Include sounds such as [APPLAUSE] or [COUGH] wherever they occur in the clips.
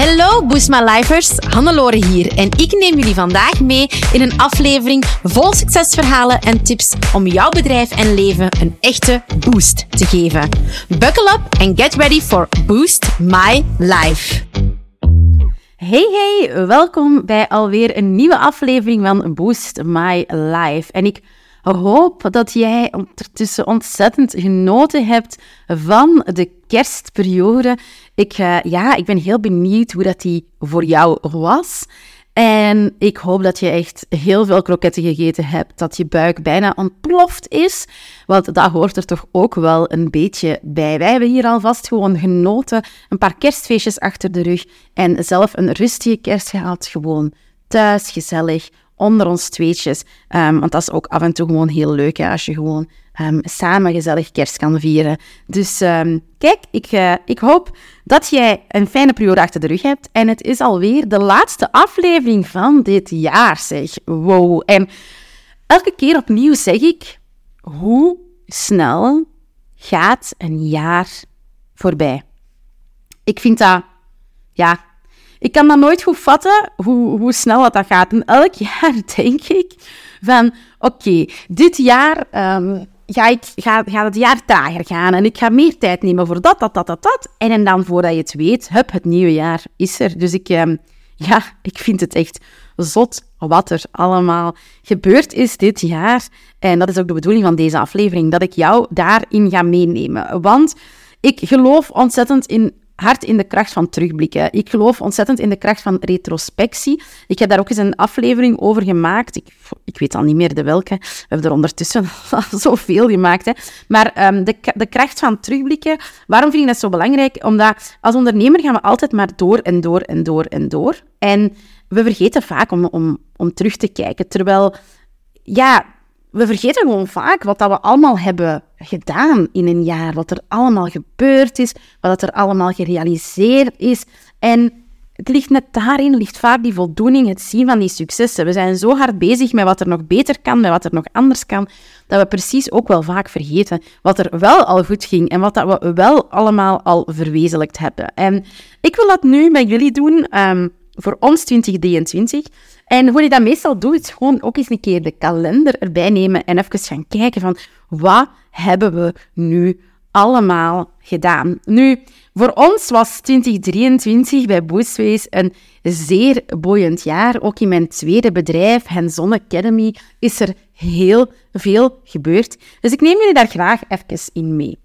Hallo Boosma Lifers, Hannelore hier en ik neem jullie vandaag mee in een aflevering vol succesverhalen en tips om jouw bedrijf en leven een echte boost te geven. Buckle up and get ready for Boost My Life. Hey hey, welkom bij alweer een nieuwe aflevering van Boost My Life. En ik hoop dat jij ondertussen ontzettend genoten hebt van de kerstperiode. Ik, uh, ja, ik ben heel benieuwd hoe dat die voor jou was. En ik hoop dat je echt heel veel kroketten gegeten hebt, dat je buik bijna ontploft is. Want dat hoort er toch ook wel een beetje bij. Wij hebben hier alvast gewoon genoten, een paar kerstfeestjes achter de rug en zelf een rustige kerst gehad. Gewoon thuis, gezellig, onder ons tweetjes. Um, want dat is ook af en toe gewoon heel leuk hè, als je gewoon um, samen gezellig kerst kan vieren. Dus um, kijk, ik, uh, ik hoop dat jij een fijne periode achter de rug hebt. En het is alweer de laatste aflevering van dit jaar, zeg. Wow. En elke keer opnieuw zeg ik, hoe snel gaat een jaar voorbij? Ik vind dat, ja, ik kan dat nooit goed vatten, hoe, hoe snel dat, gaat. En elk [LAUGHS] jaar denk ik van, oké, dit jaar um, ga, ik, ga, gaat het jaar trager gaan en ik ga meer tijd nemen voor dat, dat, dat, dat, dat. En, en dan, voordat je het weet, hup, het nieuwe jaar is er. Dus ik, um, ja, ik vind het echt zot wat er allemaal gebeurd is dit jaar. En dat is ook de bedoeling van deze aflevering, dat ik jou daarin ga meenemen. Want ik geloof ontzettend in hard in de kracht van terugblikken. Ik geloof ontzettend in de kracht van retrospectie. Ik heb daar ook eens een aflevering over gemaakt. Ik, ik weet al niet meer de welke. We hebben er ondertussen [LAUGHS] al zoveel gemaakt. Hè. Maar um, de, de kracht van terugblikken, waarom vind ik dat zo belangrijk? Omdat als ondernemer gaan we altijd maar door en door en door en door. En we vergeten vaak om, om, om terug te kijken. Terwijl, ja, we vergeten gewoon vaak wat dat we allemaal hebben gedaan in een jaar. Wat er allemaal gebeurd is, wat er allemaal gerealiseerd is. En het ligt net daarin, ligt vaak die voldoening, het zien van die successen. We zijn zo hard bezig met wat er nog beter kan, met wat er nog anders kan, dat we precies ook wel vaak vergeten wat er wel al goed ging en wat dat we wel allemaal al verwezenlijkt hebben. En ik wil dat nu met jullie doen, um, voor ons 2023. En hoe je dat meestal doet, is gewoon ook eens een keer de kalender erbij nemen en even gaan kijken van wat hebben we nu allemaal gedaan. Nu, voor ons was 2023 bij Boostways een zeer boeiend jaar. Ook in mijn tweede bedrijf, Hands Academy, is er heel veel gebeurd. Dus ik neem jullie daar graag even in mee.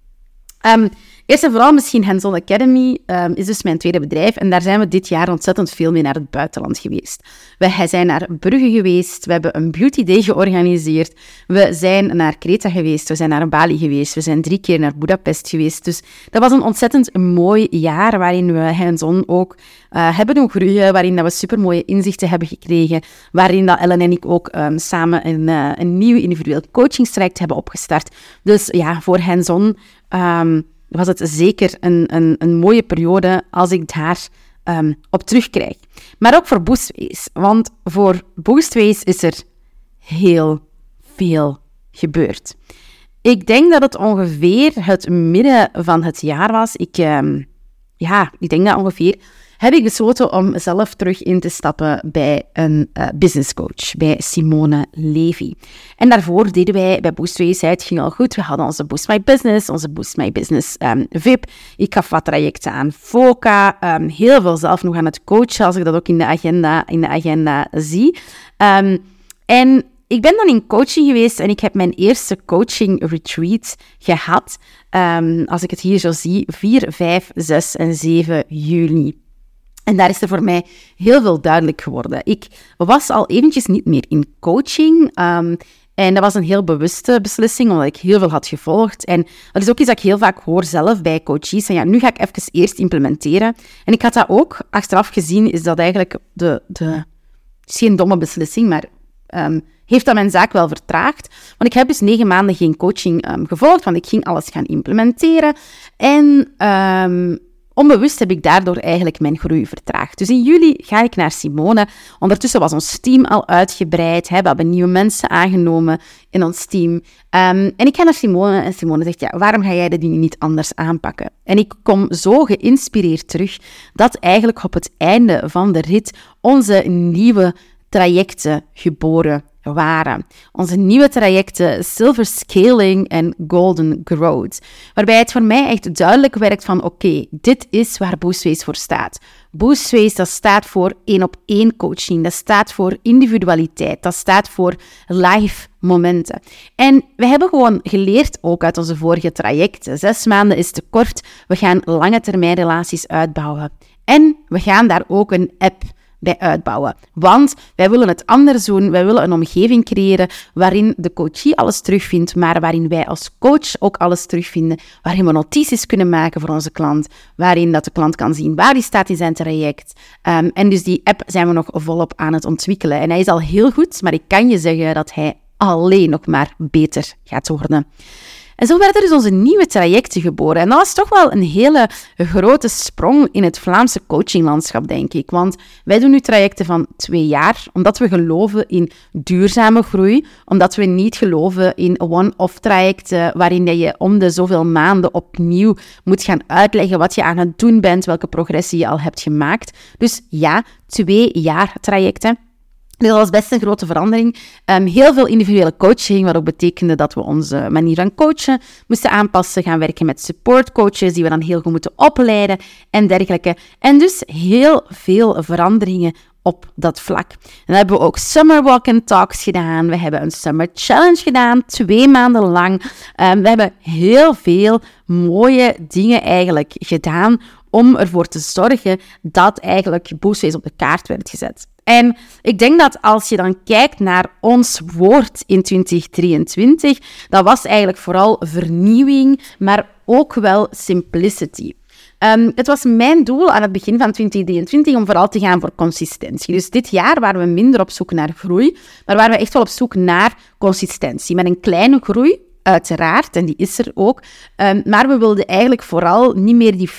Um, Eerst en vooral misschien Hands-on Academy um, is dus mijn tweede bedrijf. En daar zijn we dit jaar ontzettend veel mee naar het buitenland geweest. We zijn naar Brugge geweest. We hebben een beauty day georganiseerd. We zijn naar Kreta geweest. We zijn naar Bali geweest. We zijn drie keer naar Budapest geweest. Dus dat was een ontzettend mooi jaar waarin we hands-on ook uh, hebben doen groeien. Waarin dat we supermooie inzichten hebben gekregen. Waarin dat Ellen en ik ook um, samen een, uh, een nieuw individueel coachingstraject hebben opgestart. Dus ja, voor hands-on... Um, was het zeker een, een, een mooie periode als ik daar um, op terugkrijg. Maar ook voor Boostways, want voor Boostways is er heel veel gebeurd. Ik denk dat het ongeveer het midden van het jaar was. Ik, um, ja, ik denk dat ongeveer heb ik besloten om zelf terug in te stappen bij een uh, business coach, bij Simone Levy. En daarvoor deden wij bij Boostways, het ging al goed, we hadden onze Boost My Business, onze Boost My Business um, VIP. Ik gaf wat trajecten aan FOCA, um, heel veel zelf nog aan het coachen, als ik dat ook in de agenda, in de agenda zie. Um, en ik ben dan in coaching geweest en ik heb mijn eerste coaching retreat gehad. Als ik het hier zo zie, 4, 5, 6 en 7 juli. En daar is er voor mij heel veel duidelijk geworden. Ik was al eventjes niet meer in coaching. Um, en dat was een heel bewuste beslissing, omdat ik heel veel had gevolgd. En dat is ook iets dat ik heel vaak hoor zelf bij coaches. En ja, nu ga ik even eerst implementeren. En ik had dat ook achteraf gezien, is dat eigenlijk de... de het is geen domme beslissing, maar um, heeft dat mijn zaak wel vertraagd. Want ik heb dus negen maanden geen coaching um, gevolgd, want ik ging alles gaan implementeren. En onbewust heb ik daardoor eigenlijk mijn groei vertraagd. Dus in juli ga ik naar Simone. Ondertussen was ons team al uitgebreid. Hè? We hebben nieuwe mensen aangenomen in ons team. Ehm, en ik ga naar Simone en Simone zegt, ja, waarom ga jij de dingen niet anders aanpakken? En ik kom zo geïnspireerd terug dat eigenlijk op het einde van de rit onze nieuwe trajecten geboren waren. Onze nieuwe trajecten Silver Scaling en Golden Growth. Waarbij het voor mij echt duidelijk werkt van oké, dit is waar Boostways voor staat. Boostways, dat staat voor één op één coaching. Dat staat voor individualiteit. Dat staat voor live momenten. En we hebben gewoon geleerd, ook uit onze vorige trajecten. Zes maanden is te kort. We gaan lange termijn relaties uitbouwen. En we gaan daar ook een app bij uitbouwen. Want wij willen het anders doen. Wij willen een omgeving creëren waarin de coachie alles terugvindt, maar waarin wij als coach ook alles terugvinden. Waarin we notities kunnen maken voor onze klant. Waarin dat de klant kan zien waar die staat in zijn traject. Um, en dus die app zijn we nog volop aan het ontwikkelen. En hij is al heel goed, maar ik kan je zeggen dat hij alleen nog maar beter gaat worden. En zo werden dus onze nieuwe trajecten geboren. En dat was toch wel een hele grote sprong in het Vlaamse coachinglandschap, denk ik. Want wij doen nu trajecten van twee jaar, omdat we geloven in duurzame groei, omdat we niet geloven in one-off trajecten waarin je om de zoveel maanden opnieuw moet gaan uitleggen wat je aan het doen bent, welke progressie je al hebt gemaakt. Dus ja, twee jaar trajecten. Dit was best een grote verandering. Um, heel veel individuele coaching, wat ook betekende dat we onze manier van coachen moesten aanpassen, gaan werken met supportcoaches die we dan heel goed moeten opleiden en dergelijke. En dus heel veel veranderingen op dat vlak. En dan hebben we ook Summer Walk and Talks gedaan. We hebben een Summer Challenge gedaan, twee maanden lang. Um, we hebben heel veel mooie dingen eigenlijk gedaan om ervoor te zorgen dat eigenlijk Boostface op de kaart werd gezet. En ik denk dat als je dan kijkt naar ons woord in 2023, dat was eigenlijk vooral vernieuwing, maar ook wel simplicity. Um, het was mijn doel aan het begin van 2023 om vooral te gaan voor consistentie. Dus dit jaar waren we minder op zoek naar groei, maar waren we echt wel op zoek naar consistentie. Met een kleine groei, uiteraard, en die is er ook. Um, maar we wilden eigenlijk vooral niet meer die 40%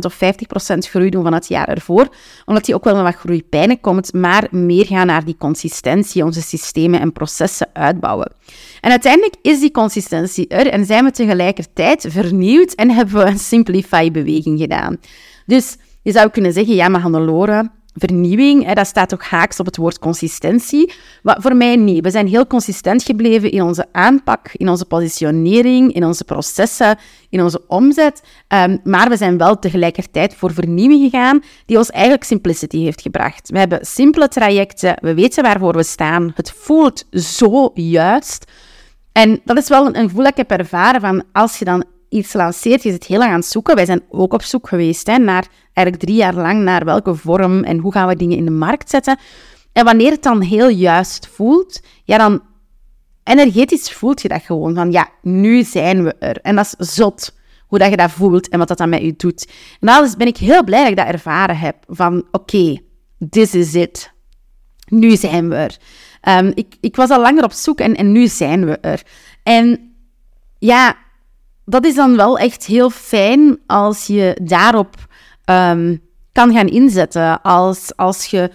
of 50% groei doen van het jaar ervoor, omdat die ook wel met wat groeipijnen komt, maar meer gaan naar die consistentie, onze systemen en processen uitbouwen. En uiteindelijk is die consistentie er en zijn we tegelijkertijd vernieuwd en hebben we een Simplify-beweging gedaan. Dus je zou kunnen zeggen, ja, maar Hannelore, vernieuwing, hè, dat staat toch haaks op het woord consistentie. Maar voor mij niet. We zijn heel consistent gebleven in onze aanpak, in onze positionering, in onze processen, in onze omzet. Um, maar we zijn wel tegelijkertijd voor vernieuwing gegaan, die ons eigenlijk simplicity heeft gebracht. We hebben simpele trajecten, we weten waarvoor we staan. Het voelt zo juist. En dat is wel een gevoel dat ik heb ervaren van als je dan iets lanceert, je zit heel lang aan het zoeken. Wij zijn ook op zoek geweest hè, naar eigenlijk drie jaar lang naar welke vorm en hoe gaan we dingen in de markt zetten. En wanneer het dan heel juist voelt, ja, dan energetisch voelt je dat gewoon van ja, nu zijn we er. En dat is zot hoe dat je dat voelt en wat dat dan met je doet. En dan ben ik heel blij dat ik dat ervaren heb van oké, this is it. Nu zijn we er. Um, ik, ik was al langer op zoek en, en nu zijn we er. En ja, dat is dan wel echt heel fijn als je daarop um, kan gaan inzetten. Als, als je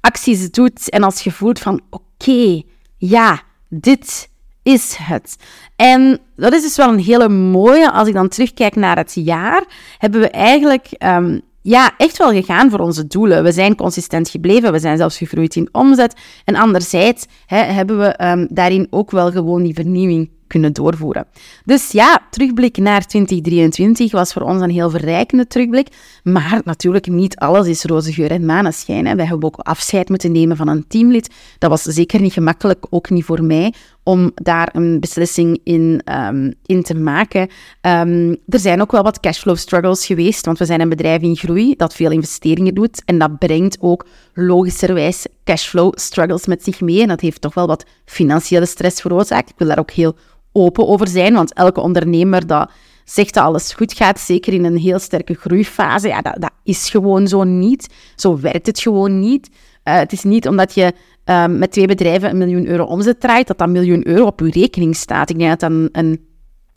acties doet en als je voelt van oké, ja, dit is het. En dat is dus wel een hele mooie. Als ik dan terugkijk naar het jaar, hebben we eigenlijk um, ja, echt wel gegaan voor onze doelen. We zijn consistent gebleven, we zijn zelfs gegroeid in omzet. En anderzijds hebben we um, daarin ook wel gewoon die vernieuwing kunnen doorvoeren. Dus ja, terugblik naar 2023 was voor ons een heel verrijkende terugblik. Maar natuurlijk niet alles is roze geur en maneschijn. Hè. Wij hebben ook afscheid moeten nemen van een teamlid. Dat was zeker niet gemakkelijk, ook niet voor mij, om daar een beslissing in, um, in te maken. Um, er zijn ook wel wat cashflow struggles geweest, want we zijn een bedrijf in groei dat veel investeringen doet. En dat brengt ook logischerwijs cashflow struggles met zich mee. En dat heeft toch wel wat financiële stress veroorzaakt. Ik wil daar ook heel open over zijn, want elke ondernemer dat zegt dat alles goed gaat, zeker in een heel sterke groeifase, ja, dat, dat is gewoon zo niet. Zo werkt het gewoon niet. Uh, het is niet omdat je uh, met twee bedrijven een miljoen euro omzet draait, dat dat miljoen euro op je rekening staat. Ik denk dat dat een,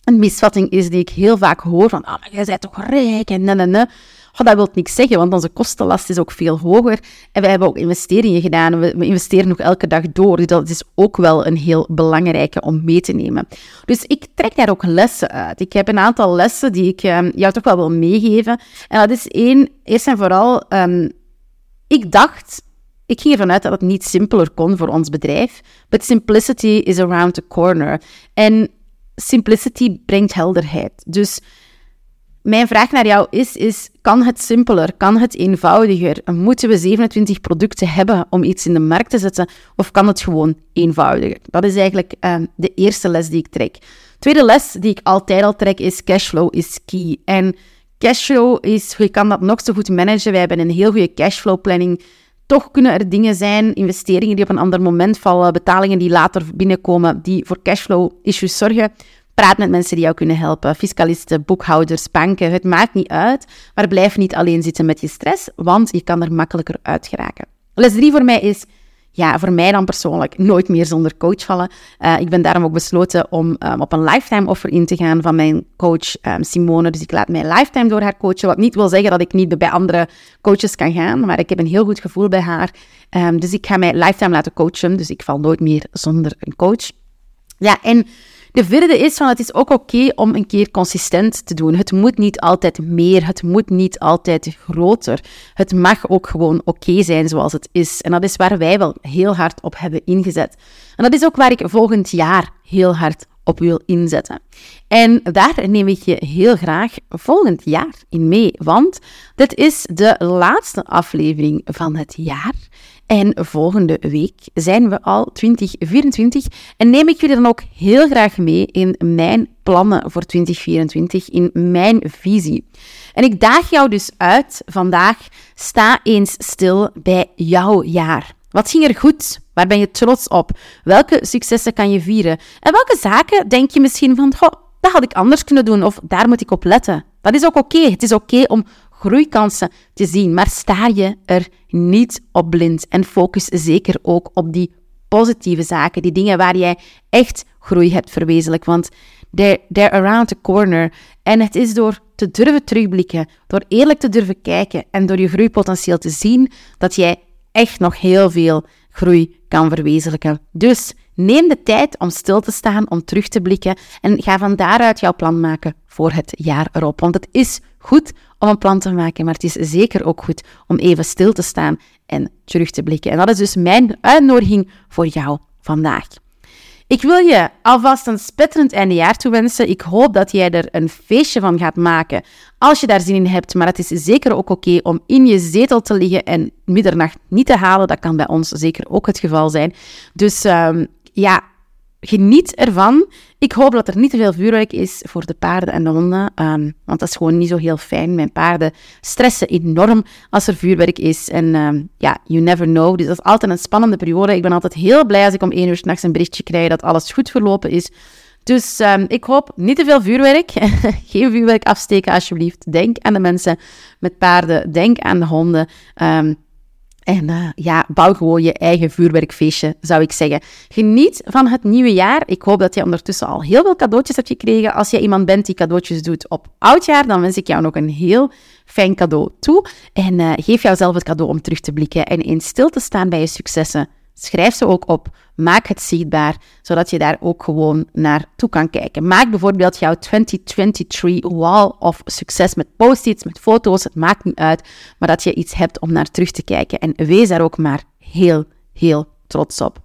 een misvatting is die ik heel vaak hoor van, ah, maar jij bent toch rijk en nee, nee, nee. Dat wil niks zeggen, want onze kostenlast is ook veel hoger. En wij hebben ook investeringen gedaan. We, we, investeren nog elke dag door. Dus dat is ook wel een heel belangrijke om mee te nemen. Dus ik trek daar ook lessen uit. Ik heb een aantal lessen die ik um, jou toch wel wil meegeven. En dat is één, eerst en vooral, um, ik dacht ik ging ervan uit dat het niet simpeler kon voor ons bedrijf. But simplicity is around the corner. En simplicity brengt helderheid. Dus mijn vraag naar jou is, is, kan het simpeler, kan het eenvoudiger? Moeten we 27 producten hebben om iets in de markt te zetten? Of kan het gewoon eenvoudiger? Dat is eigenlijk uh, de eerste les die ik trek. Tweede les die ik altijd al trek is cashflow is key. En cashflow is, je kan dat nog zo goed managen. Wij hebben een heel goede cashflow planning. Toch kunnen er dingen zijn, investeringen die op een ander moment vallen, betalingen die later binnenkomen, die voor cashflow issues zorgen. Praat met mensen die jou kunnen helpen. Fiscalisten, boekhouders, banken. Het maakt niet uit. Maar blijf niet alleen zitten met je stress, want je kan er makkelijker uit geraken. Les 3 voor mij is ja, voor mij dan persoonlijk nooit meer zonder coach vallen. Uh, ik ben daarom ook besloten om um, op een lifetime offer in te gaan van mijn coach um, Simone. Dus ik laat mij lifetime door haar coachen. Wat niet wil zeggen dat ik niet bij andere coaches kan gaan, maar ik heb een heel goed gevoel bij haar. Um, dus ik ga mij lifetime laten coachen. Dus ik val nooit meer zonder een coach. Ja, en de vierde is van het is ook oké om een keer consistent te doen. Het moet niet altijd meer, het moet niet altijd groter. Het mag ook gewoon oké zijn zoals het is. En dat is waar wij wel heel hard op hebben ingezet. En dat is ook waar ik volgend jaar heel hard op wil inzetten. En daar neem ik je heel graag volgend jaar in mee, want dit is de laatste aflevering van het jaar. En volgende week zijn we al 2024 en neem ik jullie dan ook heel graag mee in mijn plannen voor 2024, in mijn visie. En ik daag jou dus uit vandaag, sta eens stil bij jouw jaar. Wat ging er goed? Waar ben je trots op? Welke successen kan je vieren? En welke zaken denk je misschien van, goh, dat had ik anders kunnen doen of daar moet ik op letten? Dat is ook oké. Het is oké om groeikansen te zien, maar sta je er niet op blind en focus zeker ook op die positieve zaken, die dingen waar jij echt groei hebt verwezenlijk, want they're, they're around the corner. En het is door te durven terugblikken, door eerlijk te durven kijken en door je groeipotentieel te zien, dat jij echt nog heel veel groei kan verwezenlijken. Dus neem de tijd om stil te staan, om terug te blikken en ga van daaruit jouw plan maken voor het jaar erop. Want het is goed om een plan te maken, maar het is zeker ook goed om even stil te staan en terug te blikken. En dat is dus mijn uitnodiging voor jou vandaag. Ik wil je alvast een spetterend eindejaar toewensen. Ik hoop dat jij er een feestje van gaat maken als je daar zin in hebt. Maar het is zeker ook oké om in je zetel te liggen en middernacht niet te halen. Dat kan bij ons zeker ook het geval zijn. Dus um, ja, geniet ervan. Ik hoop dat er niet te veel vuurwerk is voor de paarden en de honden, um, want dat is gewoon niet zo heel fijn. Mijn paarden stressen enorm als er vuurwerk is. En um, ja, you never know. Dus dat is altijd een spannende periode. Ik ben altijd heel blij als ik om één uur s'nachts een berichtje krijg dat alles goed verlopen is. Dus um, ik hoop niet te veel vuurwerk. [LAUGHS] Geen vuurwerk afsteken alsjeblieft. Denk aan de mensen met paarden. Denk aan de honden. En uh, ja, bouw gewoon je eigen vuurwerkfeestje, zou ik zeggen. Geniet van het nieuwe jaar. Ik hoop dat je ondertussen al heel veel cadeautjes hebt gekregen. Als je iemand bent die cadeautjes doet op oudjaar, dan wens ik jou nog een heel fijn cadeau toe. En uh, geef jouzelf het cadeau om terug te blikken en in stil te staan bij je successen. Schrijf ze ook op. Maak het zichtbaar, zodat je daar ook gewoon naar toe kan kijken. Maak bijvoorbeeld jouw 2023 wall of succes met post-its, met foto's. Het maakt niet uit, maar dat je iets hebt om naar terug te kijken. En wees daar ook maar heel, heel trots op.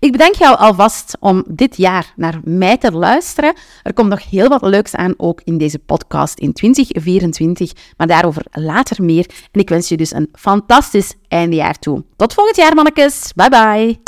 Ik bedank jou alvast om dit jaar naar mij te luisteren. Er komt nog heel wat leuks aan, ook in deze podcast in 2024, maar daarover later meer. En ik wens je dus een fantastisch eindejaar toe. Tot volgend jaar, mannetjes. Bye bye.